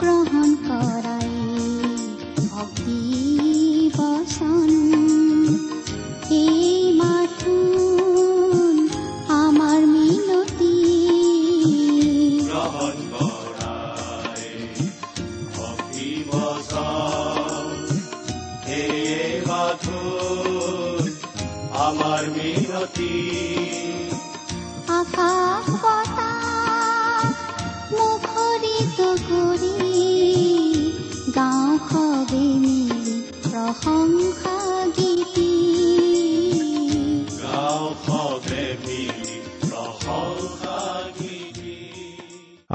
গ্ৰহণ কৰাই ভক্তি বচন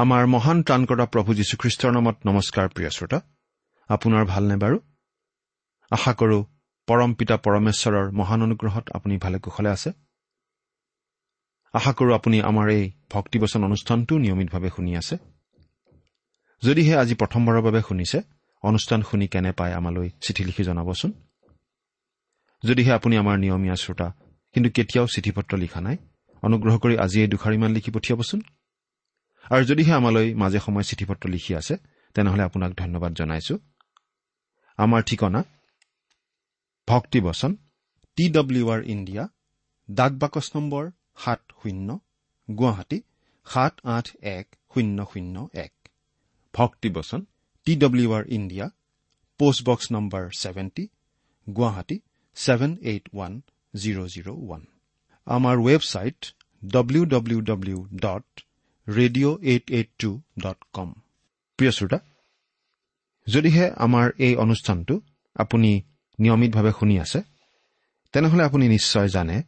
আমাৰ মহান ত্ৰাণকৰ্তা প্ৰভু যীশুখ্ৰীষ্টৰ নামত নমস্কাৰ প্ৰিয় শ্ৰোতা। আপোনাৰ ভালনে বাৰু? আশা কৰো পৰম পিতা পৰমেশ্বৰৰ মহান অনুগ্ৰহত আপুনি ভালে কুশলে আছে। আশা কৰো আপুনি আমাৰ এই ভক্তিবচন অনুষ্ঠানটো নিয়মিতভাৱে শুনি আছে। যদিহে আজি প্ৰথমবাৰৰ বাবে শুনিছে অনুষ্ঠান শুনি কেনে পায় আমালৈ চিঠি লিখি জনাবচোন। যদিহে আপুনি আমাৰ নিয়মীয়া শ্ৰোতা কিন্তু কেতিয়াও চিঠি পত্ৰ লিখা নাই অনুগ্ৰহ কৰি আজি এই দুখাৰিমান লিখি পঠিয়াবচোন। আৰু যদিহে আমালৈ মাজে সময়ে চিঠি পত্ৰ লিখি আছে তেনেহলে আপোনাক ধন্যবাদ জনাইছো। আমাৰ ঠিকনা ভক্তিবচন টি ডব্লিউ আৰ ইণ্ডিয়া ডাক বাকচ নম্বৰ সাত শূন্য গুৱাহাটী সাত আঠ এক শূন্য শূন্য এক। ভক্তিবচন T W R India post box number seventy Guwahati seven eight one zero' zero' one. আমাৰ website W W W dot radio' eight eight two dot com প্ৰিয় শ্ৰোতা যদিহে আমাৰ এই অনুষ্ঠানটো আপুনি নিয়মিতভাৱে শুনি আছে তেনেহলে আপুনি নিশ্চয় জানে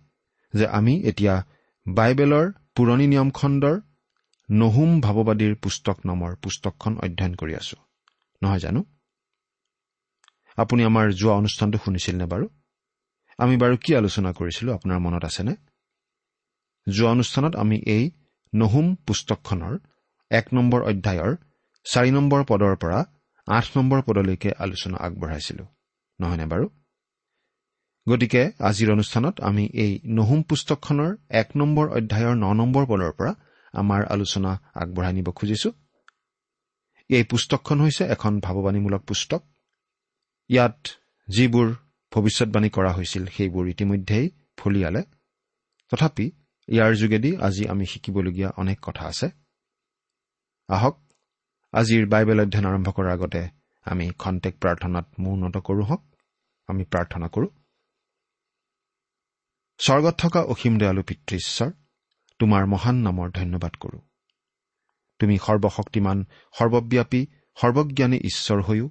যে আমি এতিয়া বাইবেলৰ পুৰণি নিয়ম খণ্ডৰ নহুম ভাৱবাদীৰ পুস্তক নামৰ পুস্তকখন অধ্যয়ন কৰি আছো। নহয় জানো? আপুনি আমাৰ যোৱা অনুষ্ঠানটো শুনিছিল নে বাৰু? আমি বাৰু কি আলোচনা কৰিছিলো আপোনাৰ মনত আছেনে? যোৱা অনুষ্ঠানত আমি এই নহুম পুস্তকখনৰ এক নম্বৰ অধ্যায়ৰ চাৰি নম্বৰ পদৰ পৰা আঠ নম্বৰ পদলৈকে আলোচনা আগবঢ়াইছিলো। নহয়নে বাৰু? গতিকে আজিৰ অনুষ্ঠানত আমি এই নহুম পুস্তকখনৰ এক নম্বৰ অধ্যায়ৰ ন নম্বৰ পদৰ পৰা আমাৰ আলোচনা আগবঢ়াই নিব খুজিছো। এই পুস্তকখন হৈছে এখন ভাৱবাণীমূলক পুস্তক। ইয়াত যিবোৰ ভৱিষ্যৎবাণী কৰা হৈছিল সেইবোৰ ইতিমধ্যেই ফলিয়ালে তথাপি ইয়াৰ যোগেদি আজি আমি শিকিবলগীয়া অনেক কথা আছে। আহক আজিৰ বাইবেল অধ্যয়ন আৰম্ভ কৰাৰ আগতে আমি খন্তেক প্ৰাৰ্থনাত মৌনত কৰোঁ হওক। আমি প্ৰাৰ্থনা কৰোঁ। স্বৰ্গত থকা অসীম দয়ালু পিতৃশ্বৰ তোমাৰ মহান নামৰ ধন্যবাদ কৰোঁ। তুমি সৰ্বশক্তিমান সৰ্বব্যাপী সৰ্বজ্ঞানী ঈশ্বৰ হৈও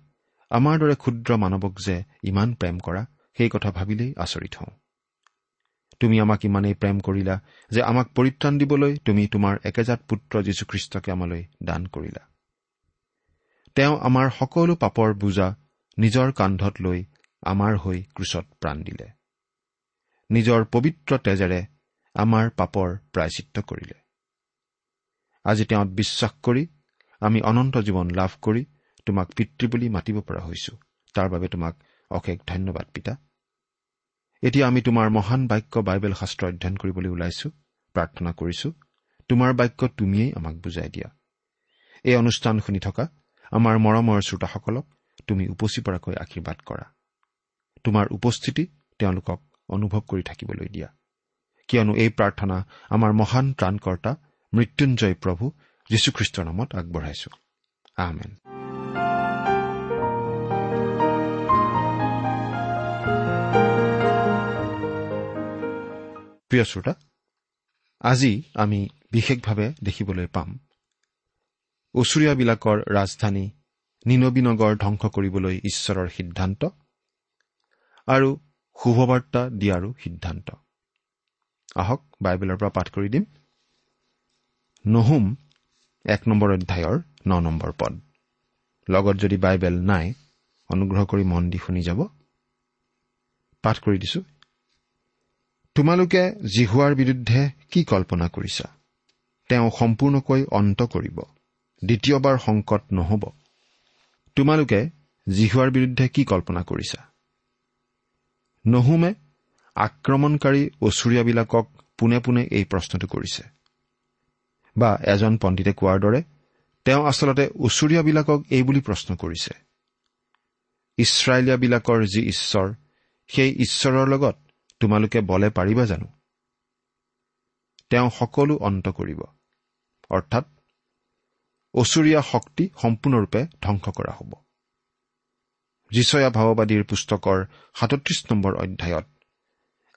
আমাৰ দৰে ক্ষুদ্ৰ মানৱক যে ইমান প্ৰেম কৰা সেই কথা ভাবিলেই আচৰিত হওঁ। তুমি আমাক ইমানেই প্ৰেম কৰিলা যে আমাক পৰিত্ৰাণ দিবলৈ তুমি তোমাৰ একেজাত পুত্ৰ যীশুখ্ৰীষ্টকে আমালৈ দান কৰিলা। তেওঁ আমাৰ সকলো পাপৰ বোজা নিজৰ কান্ধত লৈ আমাৰ হৈ ক্ৰুচত প্ৰাণ দিলে। নিজৰ পবিত্ৰ তেজেৰে আমাৰ পাপৰ প্ৰায়চিত্ৰ কৰিলে। আজি তেওঁত বিশ্বাস কৰি আমি অনন্ত জীৱন লাভ কৰি তোমাক পিতৃ বুলি মাতিব পৰা হৈছো। তাৰ বাবে তোমাক অশেষ ধন্যবাদ পিতা। এতিয়া আমি তোমাৰ মহান বাক্য বাইবেল শাস্ত্ৰ অধ্যয়ন কৰিবলৈ ওলাইছো প্ৰাৰ্থনা কৰিছো তোমাৰ বাক্য তুমিয়েই আমাক বুজাই দিয়া। এই অনুষ্ঠান শুনি থকা আমাৰ মৰমৰ শ্ৰোতাসকলক তুমি উপচি পৰাকৈ আশীৰ্বাদ কৰা। তোমাৰ উপস্থিতি তেওঁলোকক অনুভৱ কৰি থাকিবলৈ দিয়া। কিয়নো এই প্ৰাৰ্থনা আমাৰ মহান ত্ৰাণকৰ্তা মৃত্যুঞ্জয় প্ৰভু যীশুখ্ৰীষ্টৰ নামত আগবঢ়াইছো। আহমেন প্ৰিয় শ্ৰোতা আজি আমি বিশেষভাৱে দেখিবলৈ পাম ওচৰীয়াবিলাকৰ ৰাজধানী নিনবীনগৰ ধ্বংস কৰিবলৈ ঈশ্বৰৰ সিদ্ধান্ত আৰু শুভবাৰ্তা দিয়াৰো সিদ্ধান্ত। আহক বাইবেলৰ পৰা পাঠ কৰি দিম। নহুম এক নম্বৰ অধ্যায়ৰ ন নম্বৰ পদ। লগত যদি বাইবেল নাই অনুগ্ৰহ কৰি মন দি শুনি যাব। পাঠ কৰি দিছো। তোমালোকে জিহুৱাৰ বিৰুদ্ধে কি কল্পনা কৰিছা? তেওঁ সম্পূৰ্ণকৈ অন্ত কৰিব। দ্বিতীয়বাৰ সংকট নহ'ব। তোমালোকে জিহুৱাৰ বিৰুদ্ধে কি কল্পনা কৰিছা? নহুমে আক্ৰমণকাৰী ওচৰীয়াবিলাকক পোনে পোনে এই প্ৰশ্নটো কৰিছে। বা এজন পণ্ডিতে কোৱাৰ দৰে তেওঁ আচলতে ওচৰীয়াবিলাকক এই বুলি প্ৰশ্ন কৰিছে। ইছৰাইলীয়াবিলাকৰ যি ঈশ্বৰ সেই ঈশ্বৰৰ লগত তোমালোকে বলে পাৰিবা জানো? তেওঁ সকলো অন্ত কৰিব। অৰ্থাৎ ওচৰীয়া শক্তি সম্পূৰ্ণৰূপে ধ্বংস কৰা হ'ব। যিচয়া ভাৱবাদীৰ পুস্তকৰ সাতত্ৰিশ নম্বৰ অধ্যায়ত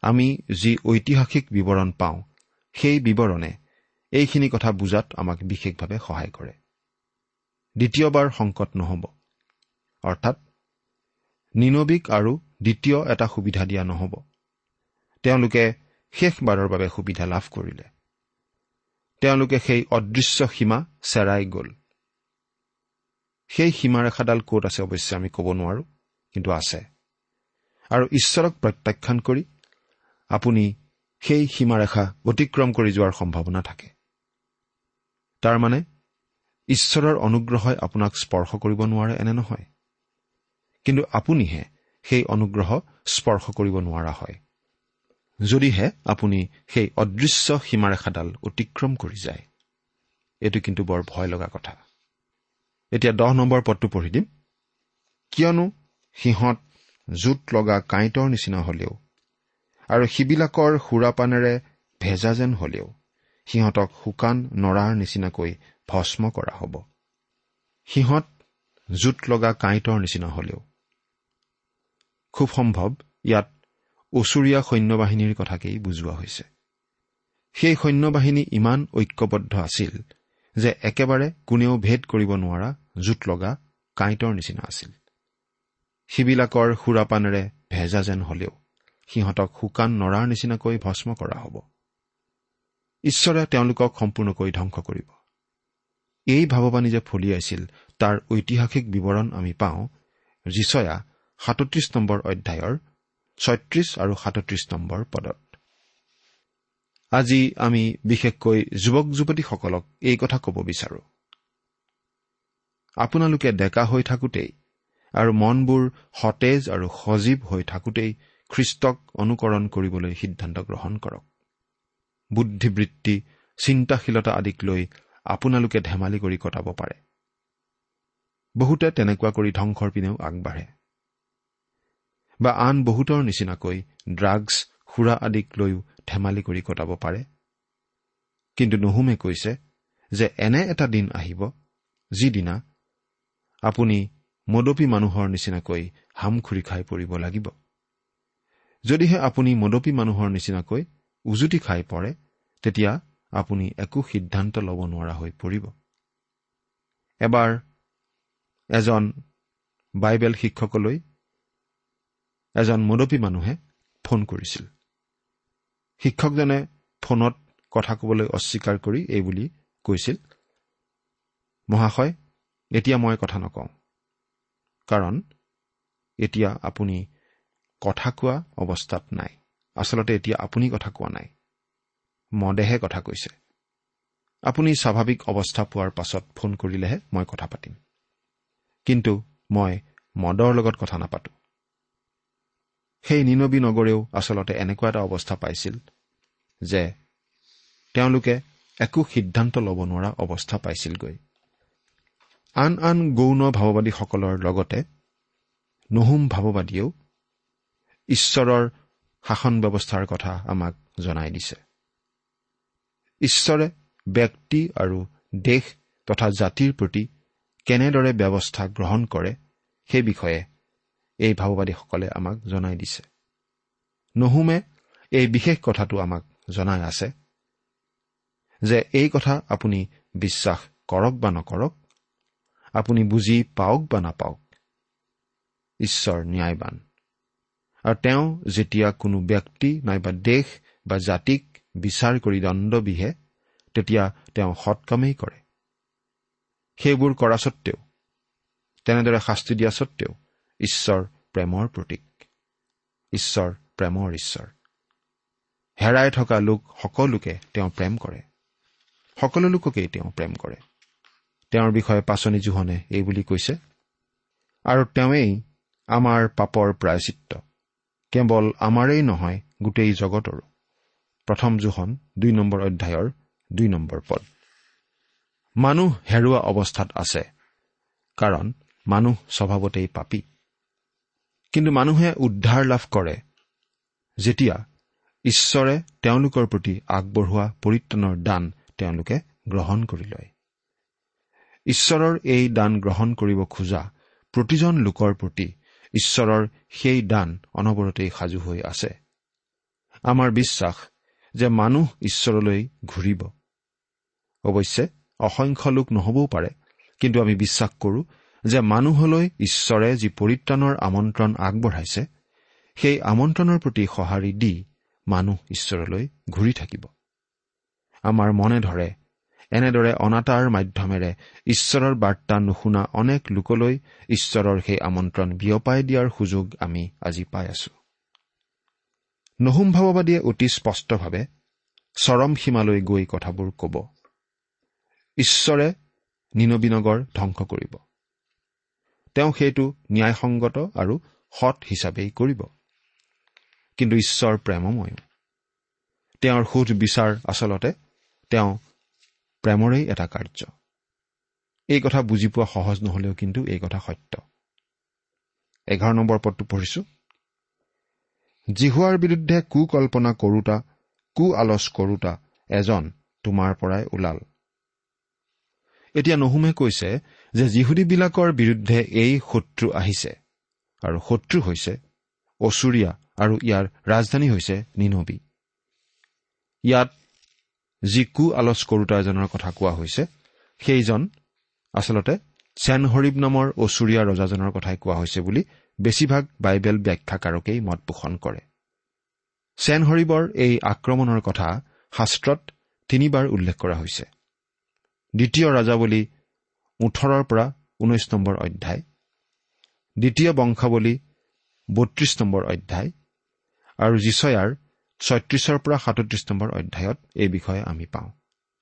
আমি যি ঐতিহাসিক বিৱৰণ পাওঁ সেই বিৱৰণে এইখিনি কথা বুজাত আমাক বিশেষভাৱে সহায় কৰে। দ্বিতীয়বাৰ সংকট নহ'ব। অৰ্থাৎ নিনবিক আৰু দ্বিতীয় এটা সুবিধা দিয়া নহ'ব। তেওঁলোকে শেষবাৰৰ বাবে সুবিধা লাভ কৰিলে। তেওঁলোকে সেই অদৃশ্য সীমা চেৰাই গ'ল। সেই সীমাৰেখাডাল ক'ত আছে অৱশ্যে আমি ক'ব নোৱাৰো কিন্তু আছে। আৰু ঈশ্বৰক প্ৰত্যাখ্যান কৰি আপুনি সেই সীমাৰেখা অতিক্ৰম কৰি যোৱাৰ সম্ভাৱনা থাকে। তাৰমানে ঈশ্বৰৰ অনুগ্ৰহই আপোনাক স্পৰ্শ কৰিব নোৱাৰে এনে নহয়। কিন্তু আপুনিহে সেই অনুগ্ৰহ স্পৰ্শ কৰিব নোৱাৰা হয়। যদিহে আপুনি সেই অদৃশ্য সীমাৰেখাডাল অতিক্ৰম কৰি যায়। এইটো কিন্তু বৰ ভয় লগা কথা। এতিয়া দহ নম্বৰ পদটো পঢ়ি দিম। কিয়নো সিহঁত জোঁট লগা কাঁইটৰ নিচিনা হলেও আৰু সিবিলাকৰ সুৰাপানেৰে ভেজা যেন হলেও সিহঁতক শুকান নৰাৰ নিচিনাকৈ ভস্ম কৰা হ'ব। সিহঁত জোঁট লগা কাঁইটৰ নিচিনা হলেও। খুব সম্ভৱ ইয়াত ওচৰীয়া সৈন্যবাহিনীৰ কথাকেই বুজোৱা হৈছে। সেই সৈন্যবাহিনী ইমান ঐক্যবদ্ধ আছিল যে একেবাৰে কোনেও ভেদ কৰিব নোৱাৰা জোঁট লগা কাঁইটৰ নিচিনা আছিল। সিবিলাকৰ সুৰাপানেৰে ভেজা যেন হলেও সিহঁতক শুকান নৰাৰ নিচিনাকৈ ভস্ম কৰা হ'ব। ঈশ্বৰে তেওঁলোকক সম্পূৰ্ণকৈ ধ্বংস কৰিব। এই ভাৱবাণী যে ফলিয়াইছিল তাৰ ঐতিহাসিক বিৱৰণ আমি পাওঁ ৰিচয়া সাতত্ৰিশ নম্বৰ অধ্যায়ৰ ছয়ত্ৰিশ আৰু সাতত্ৰিশ নম্বৰ পদত। আজি আমি বিশেষকৈ যুৱক যুৱতীসকলক এই কথা ক'ব বিচাৰো। আপোনালোকে ডেকা হৈ থাকোঁতেই আৰু মনবোৰ সতেজ আৰু সজীৱ হৈ থাকোঁতেই খ্ৰীষ্টক অনুকৰণ কৰিবলৈ সিদ্ধান্ত গ্ৰহণ কৰক। বুদ্ধিবৃত্তি চিন্তাশীলতা আদিক লৈ আপোনালোকে ধেমালি কৰি কটাব পাৰে। বহুতে তেনেকুৱা কৰি ধ্বংসৰ পিনেও আগবাঢ়ে। বা আন বহুতৰ নিচিনাকৈ ড্ৰাগছ সুৰা আদিক লৈও ধেমালি কৰি কটাব পাৰে। কিন্তু নুহুমে কৈছে যে এনে এটা দিন আহিব যিদিনা আপুনি মদপী মানুহৰ নিচিনাকৈ হামখুৰি খাই পৰিব লাগিব। যদিহে আপুনি মদপী মানুহৰ নিচিনাকৈ উজুতি খাই পৰে তেতিয়া আপুনি একো সিদ্ধান্ত ল'ব নোৱাৰা হৈ পৰিব। এবাৰ এজন বাইবেল শিক্ষকলৈ এজন মদপী মানুহে ফোন কৰিছিল। শিক্ষকজনে ফোনত কথা ক'বলৈ অস্বীকাৰ কৰি এই বুলি কৈছিল মহাশয় এতিয়া মই কথা নকওঁ কাৰণ এতিয়া আপুনি কথা কোৱা অৱস্থাত নাই। আচলতে এতিয়া আপুনি কথা কোৱা নাই। মদেহে কথা কৈছে। আপুনি স্বাভাৱিক অৱস্থা পোৱাৰ পাছত ফোন কৰিলেহে মই কথা পাতিম। কিন্তু মই মদৰ লগত কথা নাপাতো। সেই নিনবী নগৰেও আচলতে এনেকুৱা এটা অৱস্থা পাইছিল যে তেওঁলোকে একো সিদ্ধান্ত ল'ব নোৱাৰা অৱস্থা পাইছিলগৈ। আন আন গৌণ ভাৱবাদীসকলৰ লগতে নহুম ভাৱবাদীয়েও ঈশ্বৰৰ শাসন ব্যৱস্থাৰ কথা আমাক জনাই দিছে। ঈশ্বৰে ব্যক্তি আৰু দেশ তথা জাতিৰ প্ৰতি কেনেদৰে ব্যৱস্থা গ্ৰহণ কৰে সেই বিষয়ে এই ভাওবাদীসকলে আমাক জনাই দিছে। নহুমে এই বিশেষ কথাটো আমাক জনাই আছে যে এই কথা আপুনি বিশ্বাস কৰক বা নকৰক আপুনি বুজি পাওক বা নাপাওক ঈশ্বৰ ন্যায়বান। আৰু তেওঁ যেতিয়া কোনো ব্যক্তি নাইবা দেশ বা জাতিক বিচাৰ কৰি দণ্ড বিহে তেতিয়া তেওঁ সৎকামেই কৰে। সেইবোৰ কৰা স্বত্তেও তেনেদৰে শাস্তি দিয়া স্বত্তেও ঈশ্বৰ প্ৰেমৰ প্ৰতীক। ঈশ্বৰ প্ৰেমৰ ঈশ্বৰ। হেৰাই থকা লোক সকলোকে তেওঁ প্ৰেম কৰে। সকলো লোককেই তেওঁ প্ৰেম কৰে। তেওঁৰ বিষয়ে পাচনি জোহনে এই বুলি কৈছে আৰু তেওঁৱেই আমাৰ পাপৰ প্ৰায়চিত্ৰ কেৱল আমাৰেই নহয় গোটেই জগতৰো প্ৰথম জোহন দুই নম্বৰ অধ্যায়ৰ দুই নম্বৰ পদ। মানুহ হেৰুৱা অৱস্থাত আছে কাৰণ মানুহ স্বভাৱতেই পাপী। কিন্তু মানুহে উদ্ধাৰ লাভ কৰে। যেতিয়া ঈশ্বৰে তেওঁলোকৰ প্ৰতি আগবঢ়োৱা পৰিত্ৰাণৰ দান তেওঁলোকে গ্ৰহণ কৰি লয়। ঈশ্বৰৰ এই দান গ্ৰহণ কৰিব খোজা প্ৰতিজন লোকৰ প্ৰতি ঈশ্বৰৰ সেই দান অনবৰতেই সাজু হৈ আছে। আমাৰ বিশ্বাস যে মানুহ ঈশ্বৰলৈ ঘূৰিব। অৱশ্যে অসংখ্য লোক নহবও পাৰে কিন্তু আমি বিশ্বাস কৰোঁ যে মানুহলৈ ঈশ্বৰে যি পৰিত্ৰাণৰ আমন্ত্ৰণ আগবঢ়াইছে সেই আমন্ত্ৰণৰ প্ৰতি সঁহাৰি দি মানুহ ঈশ্বৰলৈ ঘূৰি থাকিব। আমাৰ মনে ধৰে এনেদৰে অনাতাঁৰ মাধ্যমেৰে ঈশ্বৰৰ বাৰ্তা নুশুনা অনেক লোকলৈ ঈশ্বৰৰ সেই আমন্ত্ৰণ বিয়পাই দিয়াৰ সুযোগ আমি আজি পাই আছো। নহুমভাৱবাদীয়ে অতি স্পষ্টভাৱে চৰম সীমালৈ গৈ কথাবোৰ ক'ব ঈশ্বৰে নিনবীনগৰ ধ্বংস কৰিব। তেওঁ সেইটো ন্যায়সংগত আৰু সৎ হিচাপেই কৰিব। কিন্তু ঈশ্বৰ প্ৰেমময়। তেওঁৰ সোধ বিচাৰ আচলতে তেওঁ প্ৰেমৰেই এটা কাৰ্য। এই কথা বুজি পোৱা সহজ নহলেও কিন্তু এই কথা সত্য। এঘাৰ নম্বৰ পদটো পঢ়িছো। জিহুৱাৰ বিৰুদ্ধে কুকল্পনা কৰোতা কু আলচ কৰোতা এজন তোমাৰ পৰাই ওলাল। এতিয়া নহুমে কৈছে যে যিহুদীবিলাকৰ বিৰুদ্ধে এই শত্ৰু আহিছে আৰু শত্ৰু হৈছে অচুৰীয়া আৰু ইয়াৰ ৰাজধানী হৈছে নিনবী। ইয়াত যি কু আলচ কৰোতা এজনৰ কথা কোৱা হৈছে সেইজন আচলতে চেনহৰিব নামৰ অচুৰীয়া ৰজাজনৰ কথাই কোৱা হৈছে বুলি বেছিভাগ বাইবেল ব্যাখ্যাকাৰকেই মত পোষণ কৰে। চেনহৰিবৰ এই আক্ৰমণৰ কথা শাস্ত্ৰত তিনিবাৰ উল্লেখ কৰা হৈছে। দ্বিতীয় ৰাজাৱলী ওঠৰৰ পৰা ঊনৈশ নম্বৰ অধ্যায়। দ্বিতীয় বংশাৱলী বত্ৰিশ নম্বৰ অধ্যায়। আৰু জিচয়াৰ ছয়ত্ৰিশৰ পৰা সাতত্ৰিশ নম্বৰ অধ্যায়ত এই বিষয়ে আমি পাওঁ।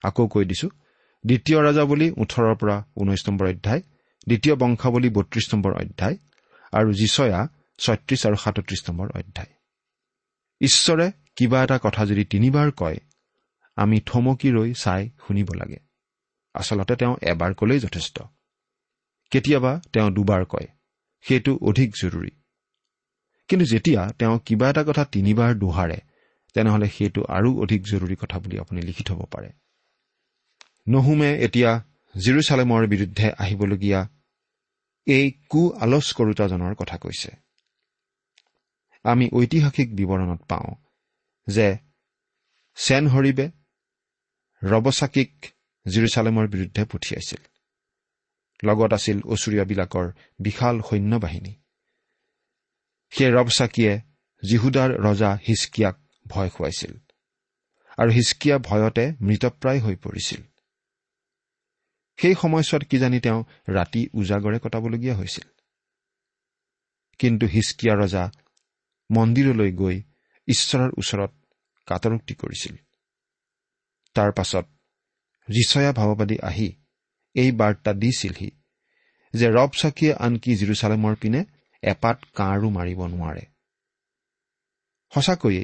আকৌ কৈ দিছো দ্বিতীয় ৰাজাৱলী ওঠৰৰ পৰা ঊনৈশ নম্বৰ অধ্যায় দ্বিতীয় বংশাৱলী বত্ৰিশ নম্বৰ অধ্যায় আৰু জিচয়া ছয়ত্ৰিশ আৰু সাতত্ৰিশ নম্বৰ অধ্যায়। ঈশ্বৰে কিবা এটা কথা যদি তিনিবাৰ কয় আমি থমকি ৰৈ চাই শুনিব লাগে। আচলতে তেওঁ এবাৰ কলেই যথেষ্ট। কেতিয়াবা তেওঁ দুবাৰ কয় সেইটো অধিক জৰুৰী। কিন্তু যেতিয়া তেওঁ কিবা এটা কথা তিনিবাৰ দোহাৰে তেনেহলে সেইটো আৰু অধিক জৰুৰী কথা বুলি আপুনি লিখি থব পাৰে। নহুমে এতিয়া জিৰচালেমৰ বিৰুদ্ধে আহিবলগীয়া এই কু আলচ কৰোতাজনৰ কথা কৈছে। আমি ঐতিহাসিক বিৱৰণত পাওঁ যে চেনহৰিবে ৰবচাকিক জিৰচালেমৰ বিৰুদ্ধে পঠিয়াইছিল। লগত আছিল অচুৰীয়াবিলাকৰ বিশাল সৈন্যবাহিনী। সেই ৰবচাকিয়ে জিহুদাৰ ৰজা হিচকিয়াক ভয় খুৱাইছিল আৰু হিচকিয়া ভয়তে মৃতপ্ৰায় হৈ পৰিছিল। সেই সময়ছোৱাত কিজানি তেওঁ ৰাতি উজাগৰে কটাবলগীয়া হৈছিল। কিন্তু হিচকিয়া ৰজা মন্দিৰলৈ গৈ ঈশ্বৰৰ ওচৰত কাটৰোক্তি কৰিছিল। তাৰ পাছত ৰিচয়া ভাৱবাদী আহি এই বাৰ্তা দিছিলহি যে ৰব চাকিয়ে আনকি জিৰচালেমৰ পিনে এপাত কাঁড়ো মাৰিব নোৱাৰে। সঁচাকৈয়ে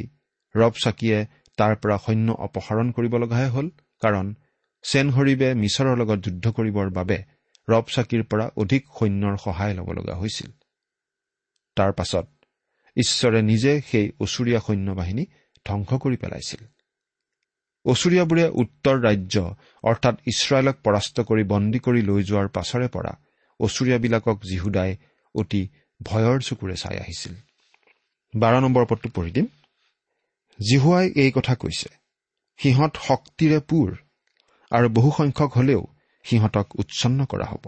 ৰব চাকিয়ে তাৰ পৰা সৈন্য অপসাৰণ কৰিব লগাহে হ'ল কাৰণ চেনহৰিবে মিছৰৰ লগত যুদ্ধ কৰিবৰ বাবে ৰব চাকিৰ পৰা অধিক সৈন্যৰ সহায় ল'ব লগা হৈছিল। তাৰ পাছত ঈশ্বৰে নিজে সেই অচুৰীয়া সৈন্য বাহিনী ধ্বংস কৰি পেলাইছিল। অচুৰীয়াবোৰে উত্তৰ ৰাজ্য অৰ্থাৎ ইছৰাইলক পৰাস্ত কৰি বন্দী কৰি লৈ যোৱাৰ পাছৰে পৰা অচুৰীয়াবিলাকক জীহুদাই অতি ভয়ৰ চকুৰে চাই আহিছিল। বাৰ নম্বৰ পদটো পঢ়ি দিম। জিহুৱাই এই কথা কৈছে সিহঁত শক্তিৰে পুৰ আৰু বহুসংখ্যক হলেও সিহঁতক উচ্ছন্ন কৰা হ'ব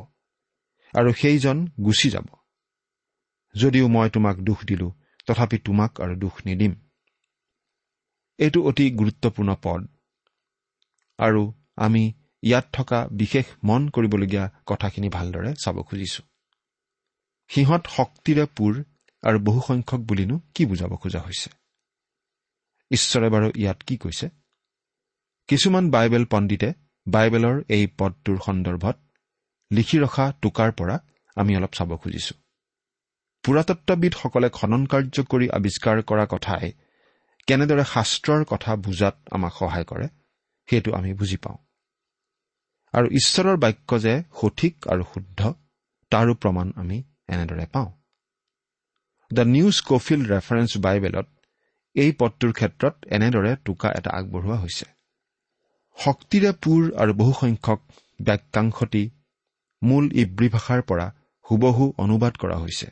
আৰু সেইজন গুচি যাব। যদিও মই তোমাক দুখ দিলো তথাপি তোমাক আৰু দুখ নিদিম। এইটো অতি গুৰুত্বপূৰ্ণ পদ। আৰু আমি ইয়াত থকা বিশেষ মন কৰিবলগীয়া কথাখিনি ভালদৰে চাব খুজিছো। সিহঁত শক্তিৰে পুৰ আৰু বহুসংখ্যক বুলিনো কি বুজাব খোজা হৈছে? ঈশ্বৰে বাৰু ইয়াত কি কৈছে? কিছুমান বাইবেল পণ্ডিতে বাইবেলৰ এই পদটোৰ সন্দৰ্ভত লিখি ৰখা টোকাৰ পৰা আমি অলপ চাব খুজিছো। পুৰাতত্ববিদসকলে খনন কাৰ্য কৰি আৱিষ্কাৰ কৰা কথাই কেনেদৰে শাস্ত্ৰৰ কথা বুজাত আমাক সহায় কৰে সেইটো আমি বুজি পাওঁ। আৰু ঈশ্বৰৰ বাক্য যে সঠিক আৰু শুদ্ধ তাৰো প্ৰমাণ আমি এনেদৰে পাওঁ। দ্য নিউজ কফিল্ড ৰেফাৰেন্স বাইবেলত এই পদটোৰ ক্ষেত্ৰত এনেদৰে টোকা এটা আগবঢ়োৱা হৈছে। শক্তিৰে পুৰ আৰু বহুসংখ্যক বাক্যাংশটি মূল ইব্ৰী ভাষাৰ পৰা হুবহু অনুবাদ কৰা হৈছে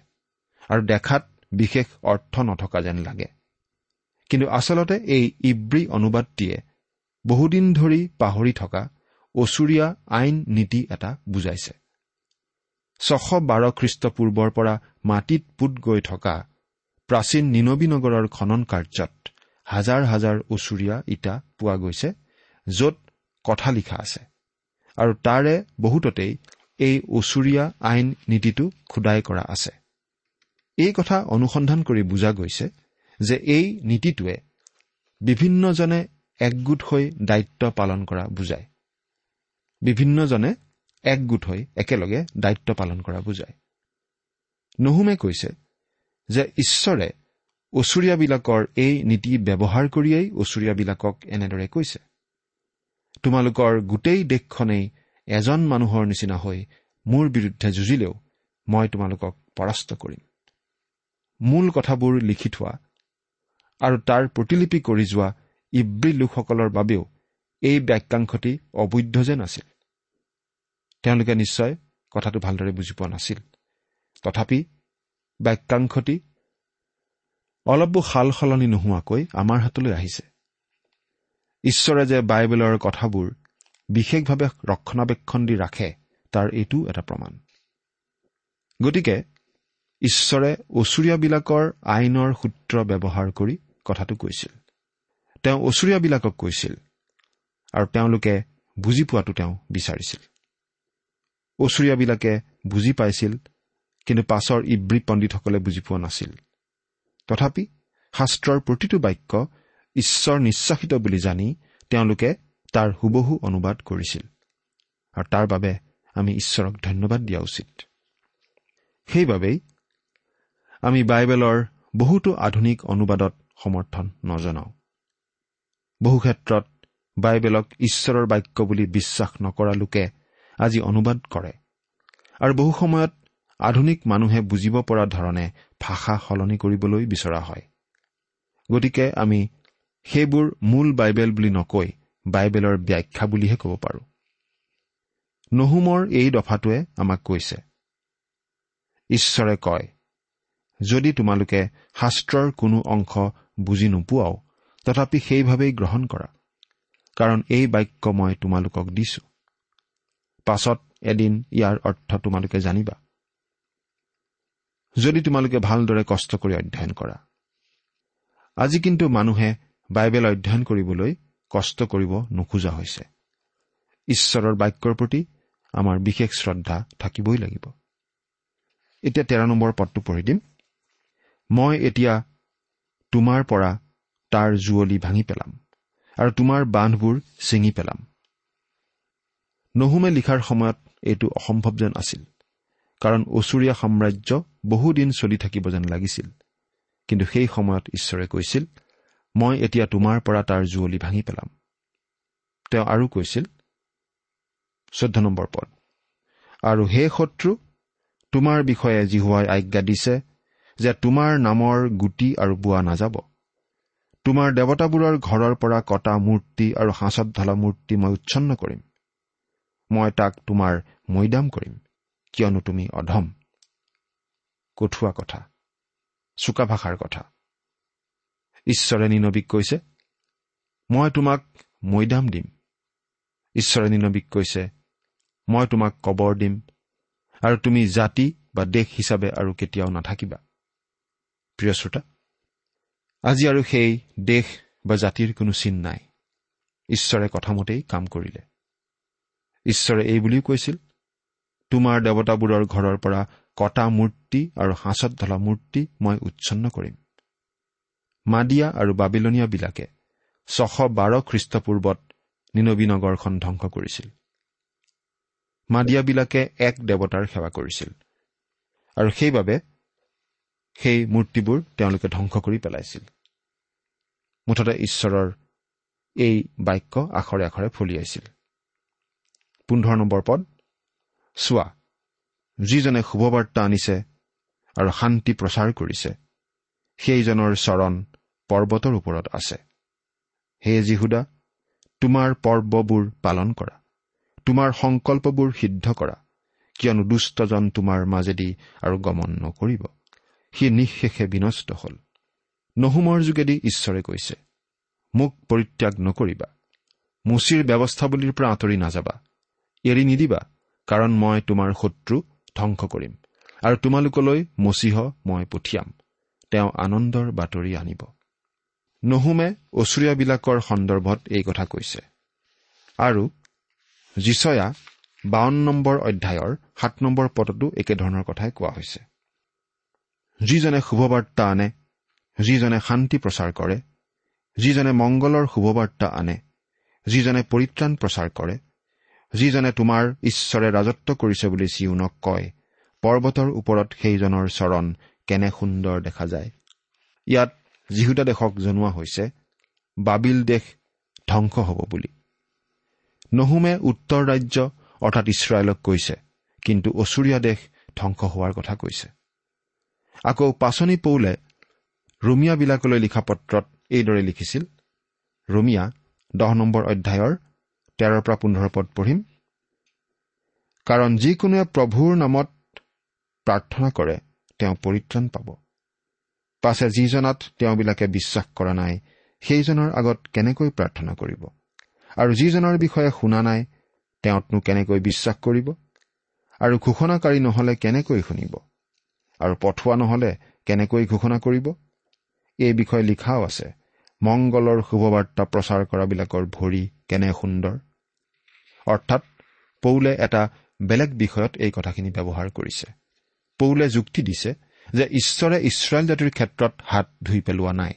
আৰু দেখাত বিশেষ অৰ্থ নথকা যেন লাগে। কিন্তু আচলতে এই ইব্ৰী অনুবাদটিয়ে বহুদিন ধৰি পাহৰি থকা অচুৰীয়া আইন নীতি এটা বুজাইছে। ছশ বাৰ খ্ৰীষ্টপূৰ্বৰ পৰা মাটিত পোত গৈ থকা প্ৰাচীন নিনবী নগৰৰ খনন কাৰ্যত হাজাৰ হাজাৰ ওচৰীয়া ইটা পোৱা গৈছে য'ত কথা লিখা আছে। আৰু তাৰে বহুততেই এই ওচৰীয়া আইন নীতিটো খোদাই কৰা আছে। এই কথা অনুসন্ধান কৰি বুজা গৈছে যে এই নীতিটোৱে বিভিন্নজনে একগোট হৈ দায়িত্ব পালন কৰা বুজায়। বিভিন্নজনে একগোট হৈ একেলগে দায়িত্ব পালন কৰা বুজায়। নহুমে কৈছে যে ঈশ্বৰে ওচৰীয়াবিলাকৰ এই নীতি ব্যৱহাৰ কৰিয়েই ওচৰীয়াবিলাকক এনেদৰে কৈছে। তোমালোকৰ গোটেই দেশখনেই এজন মানুহৰ নিচিনা হৈ মোৰ বিৰুদ্ধে যুঁজিলেও মই তোমালোকক পৰাস্ত কৰিম। মূল কথাবোৰ লিখি থোৱা আৰু তাৰ প্ৰতিলিপি কৰি যোৱা ইব্ৰী লোকসকলৰ বাবেও এই বাক্যাংশটি অবৈধ যেন আছিল। তেওঁলোকে নিশ্চয় কথাটো ভালদৰে বুজি পোৱা নাছিল। তথাপি বাক্যাংশটি অলপো সাল সলনি নোহোৱাকৈ আমাৰ হাতলৈ আহিছে। ঈশ্বৰে যে বাইবেলৰ কথাবোৰ বিশেষভাৱে ৰক্ষণাবেক্ষণ দি ৰাখে তাৰ এইটো এটা প্ৰমাণ। গতিকে ঈশ্বৰে ওচৰীয়াবিলাকৰ আইনৰ সূত্ৰ ব্যৱহাৰ কৰি কথাটো কৈছিল। তেওঁ ওচৰীয়াবিলাকক কৈছিল আৰু তেওঁলোকে বুজি পোৱাটো তেওঁ বিচাৰিছিল। ওচৰীয়াবিলাকে বুজি পাইছিল কিন্তু পাছৰ ইব্ৰী পণ্ডিতসকলে বুজি পোৱা নাছিল। তথাপি শাস্ত্ৰৰ প্ৰতিটো বাক্য ঈশ্বৰ নিশ্বাসিত বুলি জানি তেওঁলোকে তাৰ হুবহু অনুবাদ কৰিছিল। আৰু তাৰ বাবে আমি ঈশ্বৰক ধন্যবাদ দিয়া উচিত। সেইবাবেই আমি বাইবেলৰ বহুতো আধুনিক অনুবাদত সমৰ্থন নজনাওঁ। বহু ক্ষেত্ৰত বাইবেলক ঈশ্বৰৰ বাক্য বুলি বিশ্বাস নকৰা লোকে আজি অনুবাদ কৰে। আৰু বহু সময়ত আধুনিক মানুহে বুজিব পৰা ধৰণে ভাষা সলনি কৰিবলৈ বিচৰা হয়। গতিকে আমি সেইবোৰ মূল বাইবেল বুলি নকৈ বাইবেলৰ ব্যাখ্যা বুলিহে ক'ব পাৰোঁ। নহুমৰ এই দফাটোৱে আমাক কৈছে ঈশ্বৰে কয় যদি তোমালোকে শাস্ত্ৰৰ কোনো অংশ বুজি নোপোৱাও তথাপি সেইভাৱেই গ্ৰহণ কৰা কাৰণ এই বাক্য মই তোমালোকক দিছো। পাছত এদিন ইয়াৰ অৰ্থ তোমালোকে জানিবা। যদি তোমালোকে ভালদৰে কষ্ট কৰি অধ্যয়ন কৰা। আজি কিন্তু মানুহে বাইবেল অধ্যয়ন কৰিবলৈ কষ্ট কৰিব নোখোজা হৈছে। ঈশ্বৰৰ বাক্যৰ প্ৰতি আমাৰ বিশেষ শ্ৰদ্ধা থাকিবই লাগিব। এতিয়া তেৰ নম্বৰ পদটো পঢ়ি দিম। মই এতিয়া তোমাৰ পৰা তাৰ জুৱলি ভাঙি পেলাম আৰু তোমাৰ বান্ধবোৰ ছিঙি পেলাম। নহুমে লিখাৰ সময়ত এইটো অসম্ভৱ যেন আছিল কাৰণ ওচৰীয়া সাম্ৰাজ্য বহুদিন চলি থাকিব যেন লাগিছিল। কিন্তু সেই সময়ত ঈশ্বৰে কৈছিল মই এতিয়া তোমাৰ পৰা তাৰ জুৱলি ভাঙি পেলাম। তেওঁ আৰু কৈছিল চৈধ্য নম্বৰ পদ। আৰু হে শত্ৰু তোমাৰ বিষয়ে জিহুৱাই আজ্ঞা দিছে যে তোমাৰ নামৰ গুটি আৰু বোৱা নাযাব। তোমাৰ দেৱতাবোৰৰ ঘৰৰ পৰা কটা মূৰ্তি আৰু সাঁচত ঢলা মূৰ্তি মই উচ্ছন্ন কৰিম। মই তাক তোমাৰ মৈদাম কৰিম কিয়নো তুমি অধম। কঠুৱা কথা চোকা ভাষাৰ কথা। ঈশ্বৰে নিনবীক কৈছে মই তোমাক মৈদাম দিম। ঈশ্বৰে নিনবীক কৈছে মই তোমাক কবৰ দিম আৰু তুমি জাতি বা দেশ হিচাপে আৰু কেতিয়াও নাথাকিবা। প্ৰিয় শ্ৰোতা আজি আৰু সেই দেশ বা জাতিৰ কোনো চিন নাই। ঈশ্বৰে কথামতেই কাম কৰিলে। ঈশ্বৰে এই বুলিও কৈছিল তোমাৰ দেৱতাবোৰৰ ঘৰৰ পৰা কটা মূৰ্তি আৰু সাঁচত ঢলা মূৰ্তি মই উচ্ছন্ন কৰিম। মাদিয়া আৰু বাবিলনীয়াবিলাকে ছশ বাৰ খ্ৰীষ্টপূৰ্বত নিনবী নগৰখন ধ্বংস কৰিছিল। মাদিয়াবিলাকে এক দেৱতাৰ সেৱা কৰিছিল। আৰু সেইবাবে সেই মূৰ্তিবোৰ তেওঁলোকে ধ্বংস কৰি পেলাইছিল। মুঠতে ঈশ্বৰৰ এই বাক্য আখৰে আখৰে ফলিয়াইছিল পোন্ধৰ নম্বৰ পদ চোৱা যিজনে শুভবাৰ্তা আনিছে আৰু শান্তি প্ৰচাৰ কৰিছে সেইজনৰ চৰণ পৰ্বতৰ ওপৰত আছে। হে যীহুদা তোমাৰ পৰ্ববোৰ পালন কৰা তোমাৰ সংকল্পবোৰ সিদ্ধ কৰা কিয়নো দুষ্টজন তোমাৰ মাজেদি আৰু গমন নকৰিব। সি নিঃশেষে বিনষ্ট হ'ল। নহুমৰ যোগেদি ঈশ্বৰে কৈছে মোক পৰিত্যাগ নকৰিবা। মুচিৰ ব্যৱস্থাৱলীৰ পৰা আঁতৰি নাযাবা। এৰি নিদিবা কাৰণ মই তোমাৰ শত্ৰু ধ্বংস কৰিম। আৰু তোমালোকলৈ মচিহ মই পঠিয়াম। তেওঁ আনন্দৰ বাতৰি আনিব। নহুমে অচুৰীয়াবিলাকৰ সন্দৰ্ভত এই কথা কৈছে। আৰু যিচয়া বাৱন্ন নম্বৰ অধ্যায়ৰ সাত নম্বৰ পদতো একেধৰণৰ কথাই কোৱা হৈছে। যিজনে শুভবাৰ্তা আনে যিজনে শান্তি প্ৰচাৰ কৰে যিজনে মংগলৰ শুভবাৰ্তা আনে যিজনে পৰিত্ৰাণ প্ৰচাৰ কৰে যিজনে তোমাৰ ঈশ্বৰে ৰাজত্ব কৰিছে বুলি চিউনক কয় পৰ্বতৰ ওপৰত সেইজনৰ চৰণ কেনে সুন্দৰ দেখা যায়। ইয়াত যিহুদা দেশক জনোৱা হৈছে বাবিল দেশ ধ্বংস হ'ব বুলি। নহুমে উত্তৰ ৰাজ্য অৰ্থাৎ ইছৰাইলক কৈছে কিন্তু অচুৰীয়া দেশ ধ্বংস হোৱাৰ কথা কৈছে। আকৌ পাচনি পৌলে ৰুমিয়াবিলাকলৈ লিখা পত্ৰত এইদৰে লিখিছিল ৰুমিয়া দহ নম্বৰ অধ্যায়ৰ তেৰৰ পৰা পোন্ধৰ পদ পঢ়িম। কাৰণ যিকোনোৱে প্ৰভুৰ নামত প্ৰাৰ্থনা কৰে তেওঁ পৰিত্ৰাণ পাব। পাছে যিজনাত তেওঁবিলাকে বিশ্বাস কৰা নাই সেইজনৰ আগত কেনেকৈ প্ৰাৰ্থনা কৰিব? আৰু যিজনৰ বিষয়ে শুনা নাই তেওঁতনো কেনেকৈ বিশ্বাস কৰিব? আৰু ঘোষণাকাৰী নহলে কেনেকৈ শুনিব? আৰু পঠোৱা নহলে কেনেকৈ ঘোষণা কৰিব? এই বিষয়ে লিখাও আছে। মংগলৰ শুভবাৰ্তা প্ৰচাৰ কৰাবিলাকৰ ভৰি কেনে সুন্দৰ? অৰ্থাৎ পৌলে এটা বেলেগ বিষয়ত এই কথাখিনি ব্যৱহাৰ কৰিছে। পৌলে যুক্তি দিছে যে ঈশ্বৰে ইছৰাইল জাতিৰ ক্ষেত্ৰত হাত ধুই পেলোৱা নাই।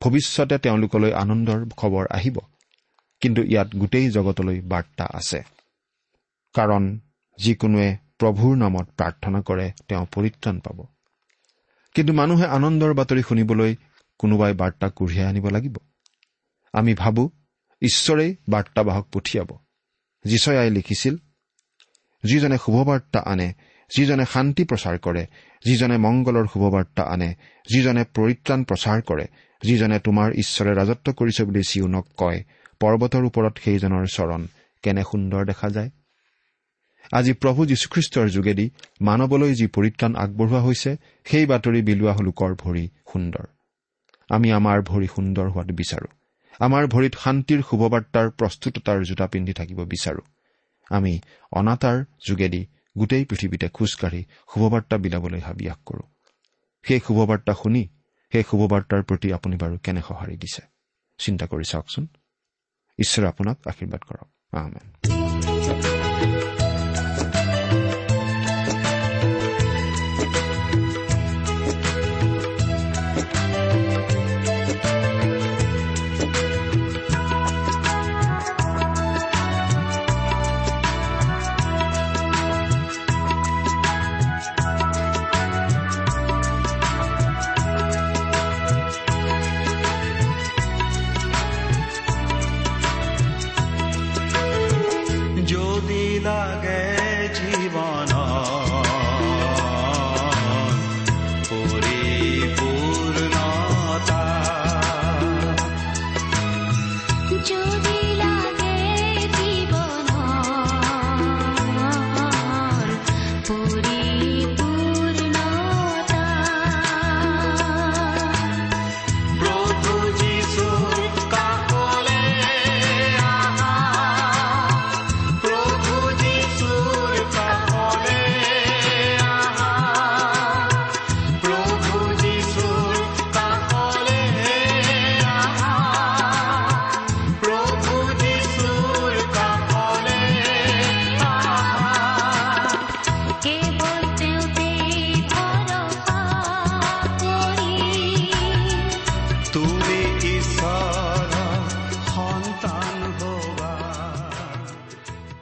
ভৱিষ্যতে তেওঁলোকলৈ আনন্দৰ খবৰ আহিব। কিন্তু ইয়াত গোটেই জগতলৈ বাৰ্তা আছে। কাৰণ যিকোনোৱে প্ৰভুৰ নামত প্ৰাৰ্থনা কৰে তেওঁ পৰিত্ৰাণ পাব। কিন্তু মানুহে আনন্দৰ বাতৰি শুনিবলৈ কোনোবাই বাৰ্তা কঢ়িয়াই আনিব লাগিব। আমি ভাবোঁ ঈশ্বৰেই বাৰ্তাবাহক পঠিয়াব। যিচয়াই লিখিছিল যিজনে শুভবাৰ্তা আনে যিজনে শান্তি প্ৰচাৰ কৰে যিজনে মংগলৰ শুভবাৰ্তা আনে যিজনে পৰিত্ৰাণ প্ৰচাৰ কৰে যিজনে তোমাৰ ঈশ্বৰে ৰাজত্ব কৰিছে বুলি চিউনক কয় পৰ্বতৰ ওপৰত সেইজনৰ চৰণ কেনে সুন্দৰ দেখা যায়? আজি প্ৰভু যীশুখ্ৰীষ্টৰ যোগেদি মানৱলৈ যি পৰিত্ৰাণ আগবঢ়োৱা হৈছে সেই বাতৰি বিলোৱা লোকৰ ভৰি সুন্দৰ। আমি আমাৰ ভৰি সুন্দৰ হোৱাটো বিচাৰো। আমাৰ ভৰিত শান্তিৰ শুভবাৰ্তাৰ প্ৰস্তুততাৰ জোতা পিন্ধি থাকিব বিচাৰো। আমি অনাতাৰ যোগেদি গোটেই পৃথিৱীতে খোজকাঢ়ি শুভবাৰ্তা বিলাবলৈ হাবিয়াস কৰোঁ। সেই শুভবাৰ্তা শুনি সেই শুভবাৰ্তাৰ প্ৰতি আপুনি বাৰু কেনে সঁহাৰি দিছে? চিন্তা কৰি চাওকচোন। ঈশ্বৰে আপোনাক আশীৰ্বাদ কৰক। আহমেন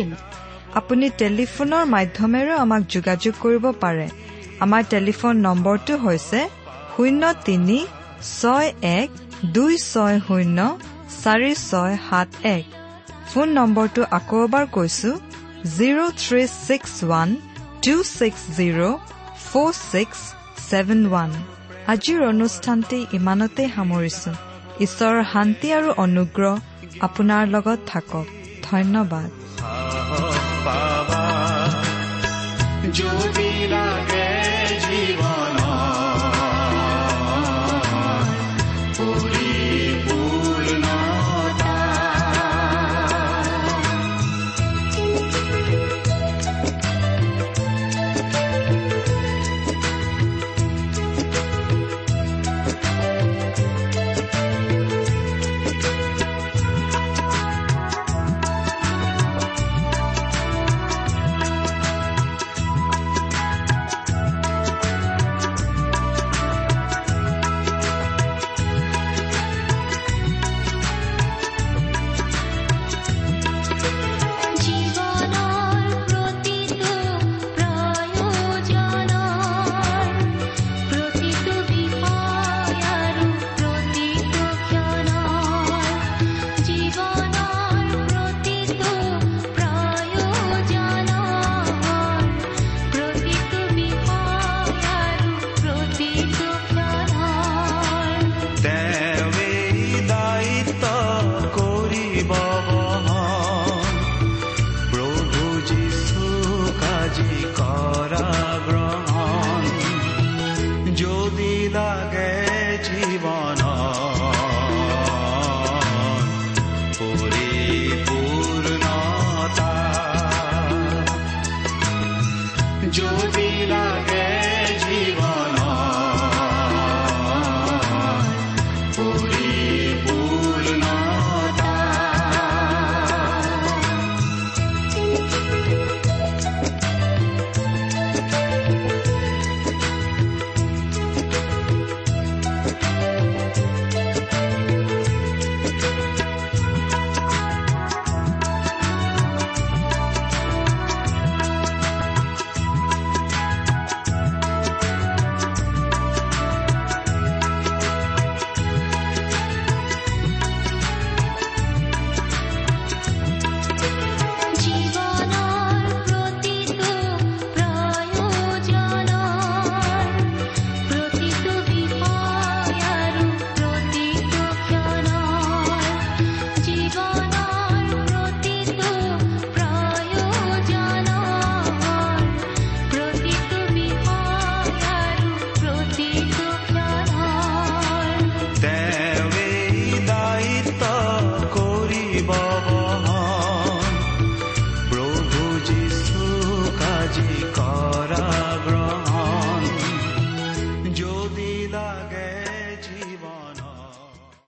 ইন আপুনি টেলিফোনৰ মাধ্যমেৰেও আমাক যোগাযোগ কৰিব পাৰে। আমাৰ টেলিফোন নম্বৰটো হৈছে শূন্য তিনি ছয় এক দুই ছয় শূন্য চাৰি ছয় সাত এক। ফোন নম্বৰটো আকৌ এবাৰ কৈছো zero' three six one two six zero' four six seven one আজিৰ অনুষ্ঠানটি ইমানতে সামৰিছো। ঈশ্বৰৰ শান্তি আৰু অনুগ্ৰহ আপোনাৰ লগত থাকক। ধন্যবাদ।